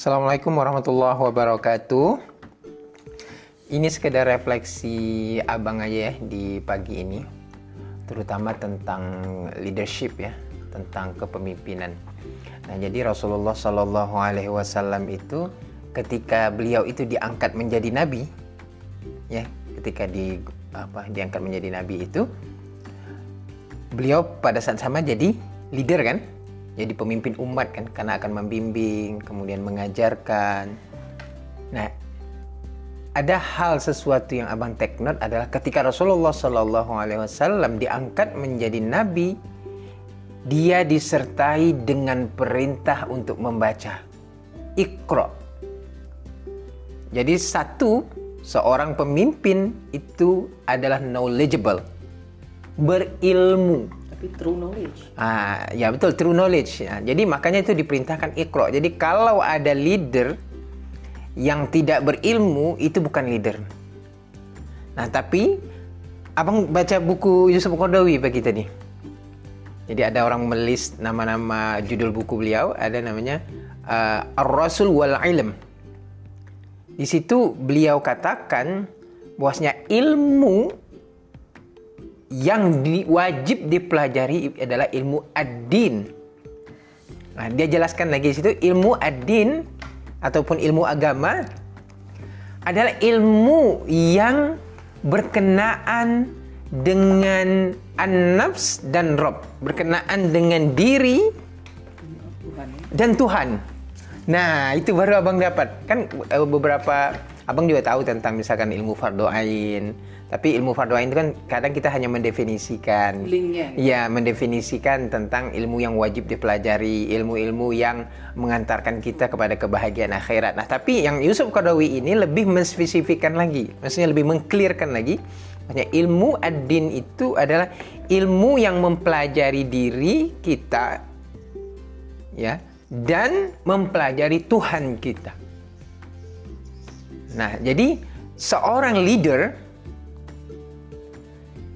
Assalamualaikum warahmatullahi wabarakatuh. Ini sekedar refleksi abang aja ya di pagi ini, terutama tentang leadership ya, tentang kepemimpinan. Nah, jadi Rasulullah Shallallahu Alaihi Wasallam itu ketika beliau itu diangkat menjadi nabi, ya, ketika di apa diangkat menjadi nabi itu, beliau pada saat sama jadi leader kan, jadi pemimpin umat kan, karena akan membimbing, kemudian mengajarkan. Nah, ada hal sesuatu yang abang take note adalah ketika Rasulullah Shallallahu Alaihi Wasallam diangkat menjadi nabi, dia disertai dengan perintah untuk membaca. Iqra. Jadi satu seorang pemimpin itu adalah knowledgeable, berilmu. Tapi true knowledge. Ah, ya betul true knowledge. Ya, jadi makanya itu diperintahkan iqra. Jadi kalau ada leader yang tidak berilmu itu bukan leader. Nah, tapi Abang baca buku Yusuf Qardawi bagi tadi. Jadi ada orang melis nama-nama judul buku beliau, ada namanya uh, Ar-Rasul wal Ilm. Di situ beliau katakan bahwasanya ilmu yang di, wajib dipelajari adalah ilmu ad-din. Nah, dia jelaskan lagi di situ ilmu ad-din ataupun ilmu agama adalah ilmu yang berkenaan dengan an-nafs dan rob, berkenaan dengan diri dan Tuhan. Nah, itu baru Abang dapat. Kan eh, beberapa Abang juga tahu tentang misalkan ilmu fardu ain, tapi ilmu fardu ain itu kan kadang kita hanya mendefinisikan. Linknya. Ya, mendefinisikan tentang ilmu yang wajib dipelajari, ilmu-ilmu yang mengantarkan kita kepada kebahagiaan akhirat. Nah, tapi yang Yusuf Qardawi ini lebih menspesifikkan lagi, maksudnya lebih mengklirkan lagi. Maksudnya ilmu ad-din itu adalah ilmu yang mempelajari diri kita ya dan mempelajari Tuhan kita. Nah, jadi seorang leader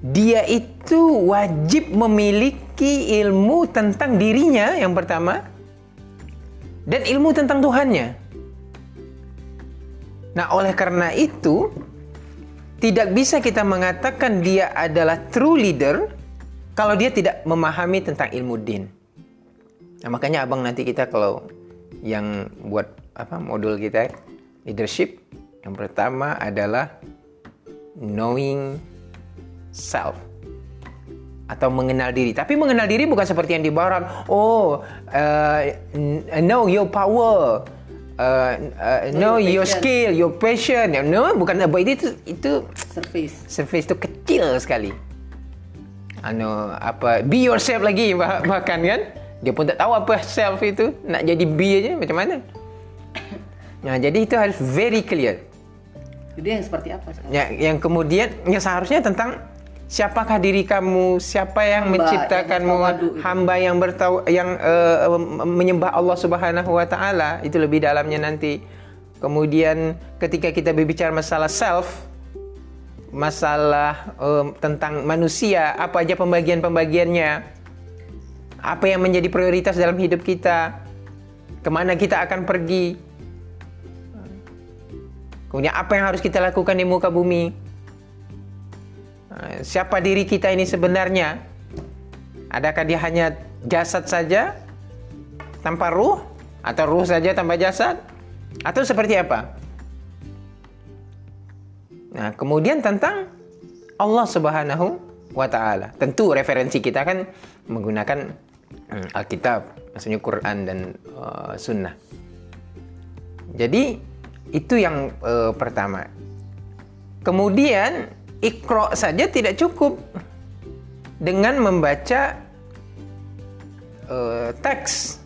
dia itu wajib memiliki ilmu tentang dirinya yang pertama dan ilmu tentang Tuhannya. Nah, oleh karena itu tidak bisa kita mengatakan dia adalah true leader kalau dia tidak memahami tentang ilmu din. Nah, makanya Abang nanti kita kalau yang buat apa modul kita leadership yang pertama adalah knowing self atau mengenal diri. Tapi mengenal diri bukan seperti yang di barat. Oh, uh, know your power, uh, uh, know your, your skill, your passion. No, bukan apa itu itu Surface. surface itu kecil sekali. Ano apa be yourself lagi bah- bahkan kan dia pun tak tahu apa self itu nak jadi be aja macam mana. Nah, jadi itu harus very clear. Jadi yang seperti apa sekarang? Ya, yang kemudian yang seharusnya tentang siapakah diri kamu, siapa yang Hamba menciptakanmu, yang itu. hamba yang bertaw yang eh, menyembah Allah Subhanahu wa taala, itu lebih dalamnya nanti. Kemudian ketika kita berbicara masalah self, masalah eh, tentang manusia, apa aja pembagian-pembagiannya? Apa yang menjadi prioritas dalam hidup kita? Ke mana kita akan pergi? Kemudian apa yang harus kita lakukan di muka bumi? Eh, Siapa diri kita ini sebenarnya? Adakah dia hanya jasad saja tanpa ruh atau ruh saja tanpa jasad? Atau seperti apa? Nah, kemudian tentang Allah Subhanahu wa taala. Tentu referensi kita kan menggunakan hmm, Alkitab, maksudnya Quran dan uh, Sunnah. Jadi itu yang uh, pertama. Kemudian ikro saja tidak cukup dengan membaca uh, teks.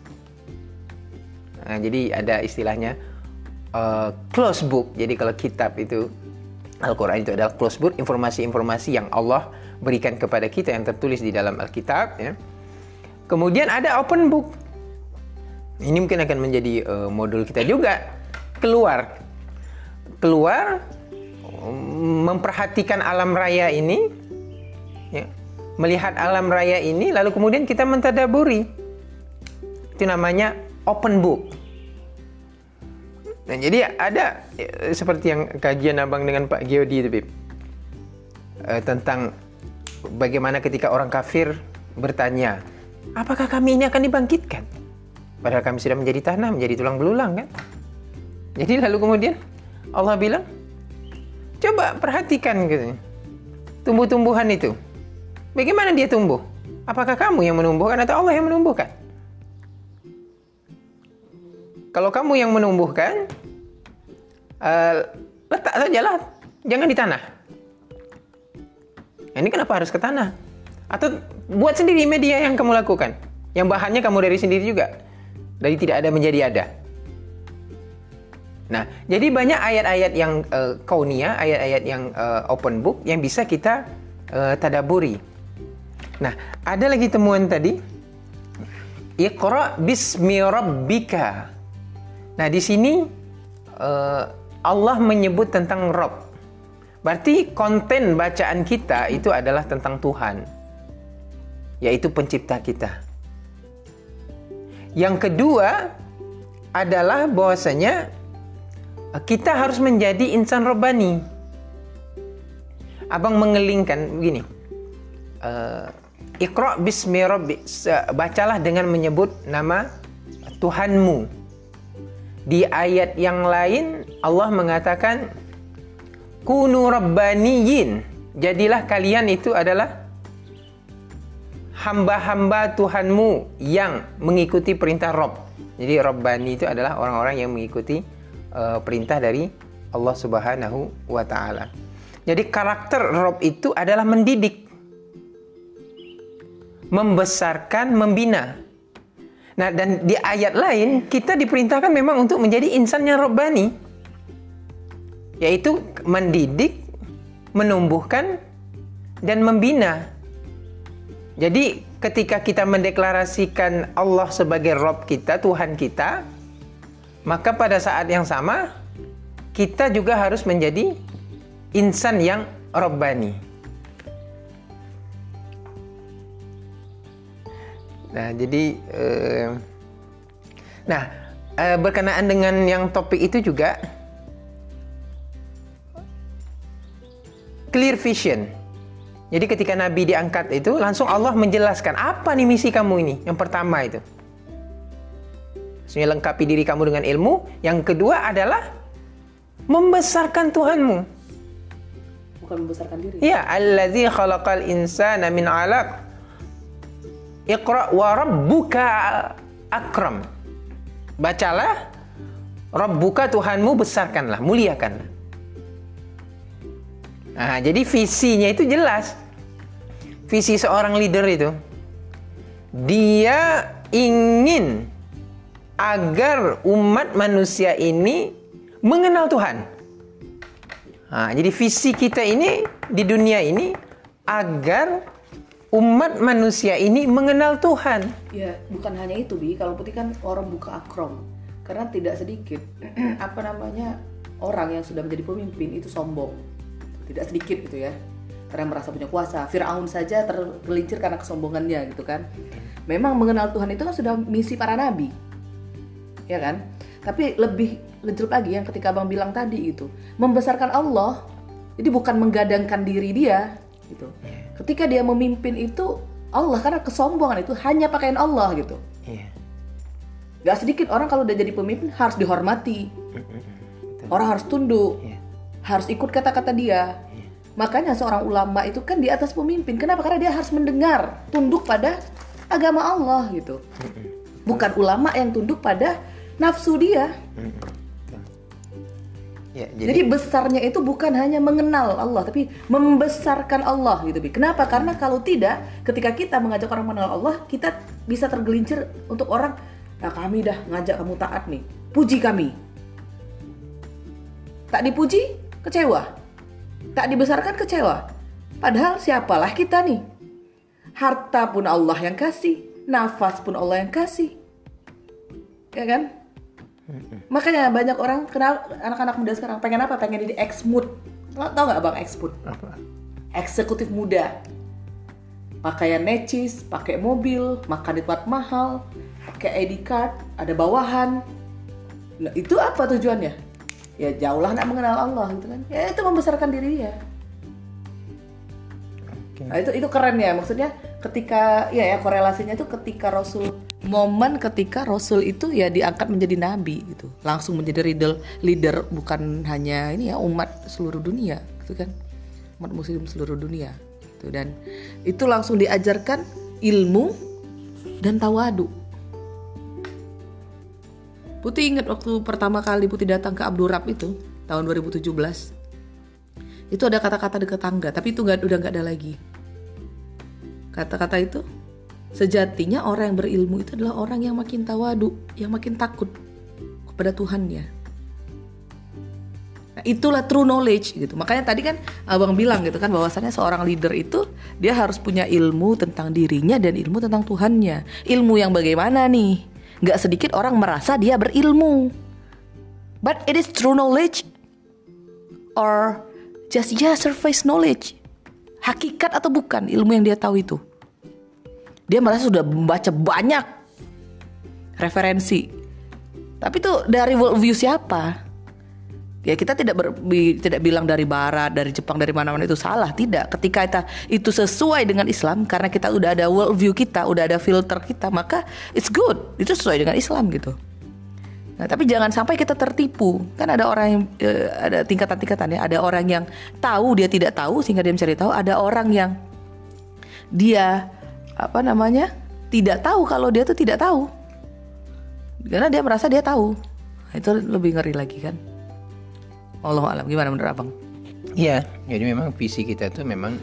Nah, jadi ada istilahnya uh, close book. Jadi kalau kitab itu Al-Quran itu adalah close book, informasi-informasi yang Allah berikan kepada kita yang tertulis di dalam Alkitab. Ya. Kemudian ada open book. Ini mungkin akan menjadi uh, modul kita juga. Keluar, keluar, memperhatikan alam raya ini, ya. melihat alam raya ini, lalu kemudian kita mentadaburi. Itu namanya open book. Nah, jadi ada eh, seperti yang kajian abang dengan Pak Geodi itu, Bib. Eh, tentang bagaimana ketika orang kafir bertanya, apakah kami ini akan dibangkitkan? Padahal kami sudah menjadi tanah, menjadi tulang belulang kan? Jadi lalu kemudian Allah bilang, coba perhatikan gitu. Tumbuh-tumbuhan itu. Bagaimana dia tumbuh? Apakah kamu yang menumbuhkan atau Allah yang menumbuhkan? Kalau kamu yang menumbuhkan, uh, letak sajalah, jangan di tanah. Ini kenapa harus ke tanah? Atau buat sendiri media yang kamu lakukan, yang bahannya kamu dari sendiri juga, dari tidak ada menjadi ada. Nah, jadi banyak ayat-ayat yang uh, kaunia, ayat-ayat yang uh, open book yang bisa kita uh, tadaburi. Nah, ada lagi temuan tadi. Iqra bismi rabbika. Nah, di sini uh, Allah menyebut tentang Rob. Berarti konten bacaan kita itu adalah tentang Tuhan. Yaitu pencipta kita. Yang kedua adalah bahwasanya kita harus menjadi insan robani. Abang mengelingkan begini. Uh, Iqra bismi rabbi. Bacalah dengan menyebut nama Tuhanmu. Di ayat yang lain Allah mengatakan kunu rabbaniyin. Jadilah kalian itu adalah hamba-hamba Tuhanmu yang mengikuti perintah Rob. Jadi Rabbani itu adalah orang-orang yang mengikuti uh, perintah dari Allah Subhanahu wa taala. Jadi karakter Rob itu adalah mendidik, membesarkan, membina. Nah, dan di ayat lain kita diperintahkan memang untuk menjadi insan yang robbani. Yaitu mendidik, menumbuhkan dan membina. Jadi ketika kita mendeklarasikan Allah sebagai Rob kita, Tuhan kita, maka pada saat yang sama kita juga harus menjadi insan yang robbani. Nah, jadi eh, nah eh, berkenaan dengan yang topik itu juga clear vision. Jadi ketika Nabi diangkat itu langsung Allah menjelaskan apa nih misi kamu ini? Yang pertama itu. Maksudnya lengkapi diri kamu dengan ilmu. Yang kedua adalah membesarkan Tuhanmu. Bukan membesarkan diri. Ya, allazi khalaqal insana min 'alaq Iqra wa rabbuka akram. Bacalah Rabbuka Tuhanmu besarkanlah, muliakanlah. Nah, jadi visinya itu jelas. Visi seorang leader itu dia ingin agar umat manusia ini mengenal Tuhan. Nah, jadi visi kita ini di dunia ini agar umat manusia ini mengenal Tuhan. Ya, bukan hanya itu, Bi. Kalau putih kan orang buka akrom. Karena tidak sedikit apa namanya orang yang sudah menjadi pemimpin itu sombong. Tidak sedikit gitu ya. Karena merasa punya kuasa. Firaun saja tergelincir karena kesombongannya gitu kan. Memang mengenal Tuhan itu kan sudah misi para nabi. Ya kan? Tapi lebih lebih lagi yang ketika Abang bilang tadi itu, membesarkan Allah. Jadi bukan menggadangkan diri dia gitu. Yeah ketika dia memimpin itu Allah karena kesombongan itu hanya pakaian Allah gitu. Iya. Gak sedikit orang kalau udah jadi pemimpin harus dihormati. Orang harus tunduk. Iya. Harus ikut kata-kata dia. Iya. Makanya seorang ulama itu kan di atas pemimpin. Kenapa? Karena dia harus mendengar, tunduk pada agama Allah gitu. Bukan ulama yang tunduk pada nafsu dia. Ya, jadi, jadi besarnya itu bukan hanya mengenal Allah, tapi membesarkan Allah gitu. Kenapa? Karena kalau tidak, ketika kita mengajak orang mengenal Allah, kita bisa tergelincir untuk orang, nah kami dah ngajak kamu taat nih, puji kami. Tak dipuji, kecewa. Tak dibesarkan, kecewa. Padahal siapalah kita nih? Harta pun Allah yang kasih, nafas pun Allah yang kasih. Ya kan? Makanya banyak orang kenal anak-anak muda sekarang pengen apa? Pengen jadi ex mood. Tahu nggak bang ex mood? Apa? Eksekutif muda. Pakaian necis, pakai mobil, makan di tempat mahal, pakai ID card, ada bawahan. Nah, itu apa tujuannya? Ya jauhlah nak mengenal Allah gitu kan. Ya itu membesarkan diri. Oke. Nah, itu itu keren ya maksudnya ketika ya ya korelasinya itu ketika Rasul momen ketika Rasul itu ya diangkat menjadi nabi gitu. Langsung menjadi leader leader bukan hanya ini ya umat seluruh dunia gitu kan? Umat muslim seluruh dunia gitu. Dan itu langsung diajarkan ilmu dan tawadu. Putih ingat waktu pertama kali Putih datang ke Abdurrab itu tahun 2017 itu ada kata-kata dekat tangga tapi itu nggak udah nggak ada lagi. Kata-kata itu sejatinya orang yang berilmu itu adalah orang yang makin tawadu yang makin takut kepada Tuhannya. Nah, itulah true knowledge gitu. Makanya tadi kan abang bilang gitu kan bahwasannya seorang leader itu dia harus punya ilmu tentang dirinya dan ilmu tentang Tuhannya. Ilmu yang bagaimana nih? Nggak sedikit orang merasa dia berilmu. But it is true knowledge or just yeah surface knowledge. Hakikat atau bukan ilmu yang dia tahu itu dia merasa sudah membaca banyak referensi tapi itu dari worldview siapa ya kita tidak ber, tidak bilang dari barat dari Jepang dari mana-mana itu salah tidak ketika kita itu sesuai dengan Islam karena kita udah ada worldview kita udah ada filter kita maka it's good itu sesuai dengan Islam gitu Nah, tapi jangan sampai kita tertipu. Kan ada orang yang eh, ada tingkatan-tingkatan ya. Ada orang yang tahu dia tidak tahu sehingga dia mencari tahu. Ada orang yang dia apa namanya? tidak tahu kalau dia tuh tidak tahu. Karena dia merasa dia tahu. Nah, itu lebih ngeri lagi kan. Allah alam gimana menurut Abang? Iya, jadi memang visi kita tuh memang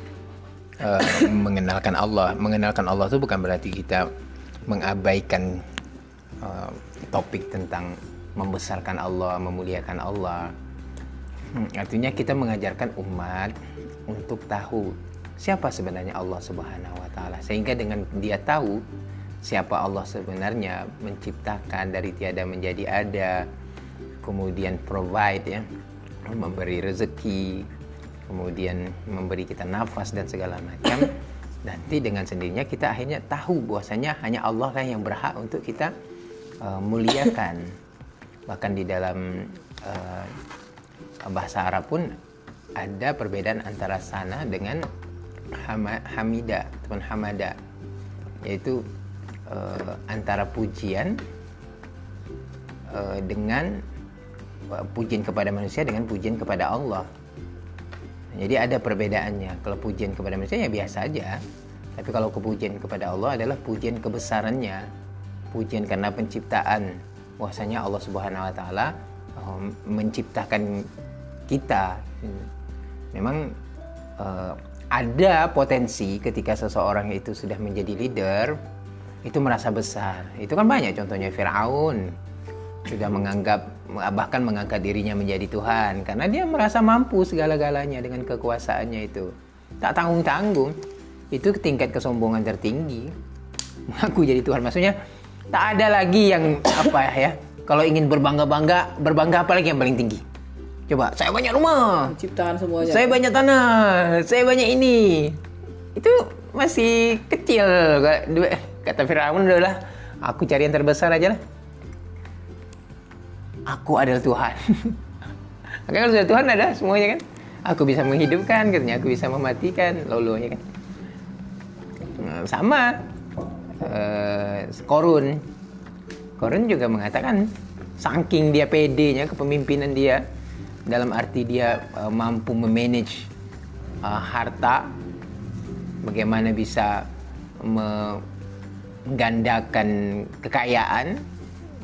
eh, mengenalkan Allah. Mengenalkan Allah itu bukan berarti kita mengabaikan eh, topik tentang membesarkan Allah, memuliakan Allah. Hmm, artinya kita mengajarkan umat untuk tahu siapa sebenarnya Allah Subhanahu wa taala. Sehingga dengan dia tahu siapa Allah sebenarnya menciptakan dari tiada menjadi ada, kemudian provide ya, memberi rezeki, kemudian memberi kita nafas dan segala macam. Nanti dengan sendirinya kita akhirnya tahu bahwasanya hanya Allah lah yang berhak untuk kita uh, muliakan. Bahkan di dalam uh, bahasa Arab pun ada perbedaan antara sana dengan hama, hamida ataupun hamada yaitu uh, antara pujian uh, dengan uh, pujian kepada manusia dengan pujian kepada Allah. Jadi ada perbedaannya. Kalau pujian kepada manusia ya biasa aja. Tapi kalau kepujian kepada Allah adalah pujian kebesarannya. Pujian karena penciptaan. Bahwasanya Allah Subhanahu wa taala menciptakan kita. Memang ada potensi ketika seseorang itu sudah menjadi leader itu merasa besar. Itu kan banyak contohnya Firaun sudah menganggap bahkan mengangkat dirinya menjadi Tuhan karena dia merasa mampu segala-galanya dengan kekuasaannya itu. Tak tanggung-tanggung. Itu tingkat kesombongan tertinggi. Mengaku jadi Tuhan maksudnya tak ada lagi yang apa ya kalau ingin berbangga-bangga berbangga apalagi yang paling tinggi. Coba, saya banyak rumah. Ciptaan semuanya. Saya banyak tanah, saya banyak ini. Itu masih kecil. Kata Firaun adalah aku cari yang terbesar aja lah. Aku adalah Tuhan. Makanya kalau sudah Tuhan ada semuanya kan. Aku bisa menghidupkan, katanya aku bisa mematikan, lolonya kan. Sama. Uh, Korun. Korun juga mengatakan saking dia pedenya kepemimpinan dia dalam arti dia uh, mampu memanage uh, harta bagaimana bisa menggandakan kekayaan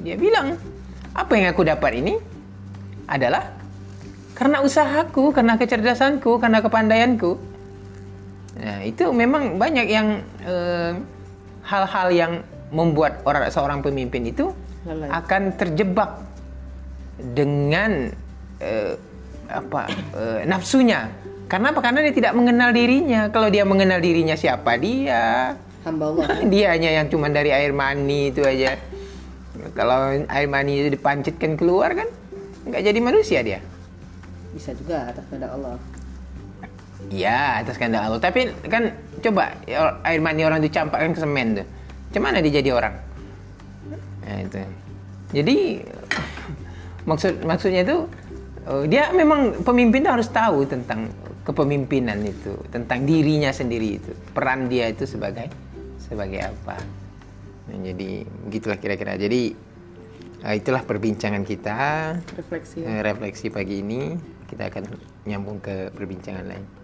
dia bilang apa yang aku dapat ini adalah karena usahaku karena kecerdasanku karena kepandaianku nah itu memang banyak yang hal-hal uh, yang membuat orang seorang pemimpin itu Lalai. akan terjebak dengan uh, apa uh, nafsunya. Karena apa? Karena dia tidak mengenal dirinya. Kalau dia mengenal dirinya siapa dia? Hamba Allah. dia hanya yang cuma dari air mani itu aja. Kalau air mani itu dipancitkan keluar kan nggak jadi manusia dia. Bisa juga atas kehendak Allah. Iya, atas kehendak Allah. Tapi kan coba air mani orang itu campakkan ke semen tuh. Cuman dia jadi orang? Nah, itu. Jadi maksud maksudnya itu uh, dia memang pemimpin harus tahu tentang kepemimpinan itu, tentang dirinya sendiri itu, peran dia itu sebagai sebagai apa. Nah, jadi begitulah kira-kira. Jadi uh, itulah perbincangan kita, refleksi uh, refleksi pagi ini. Kita akan nyambung ke perbincangan lain.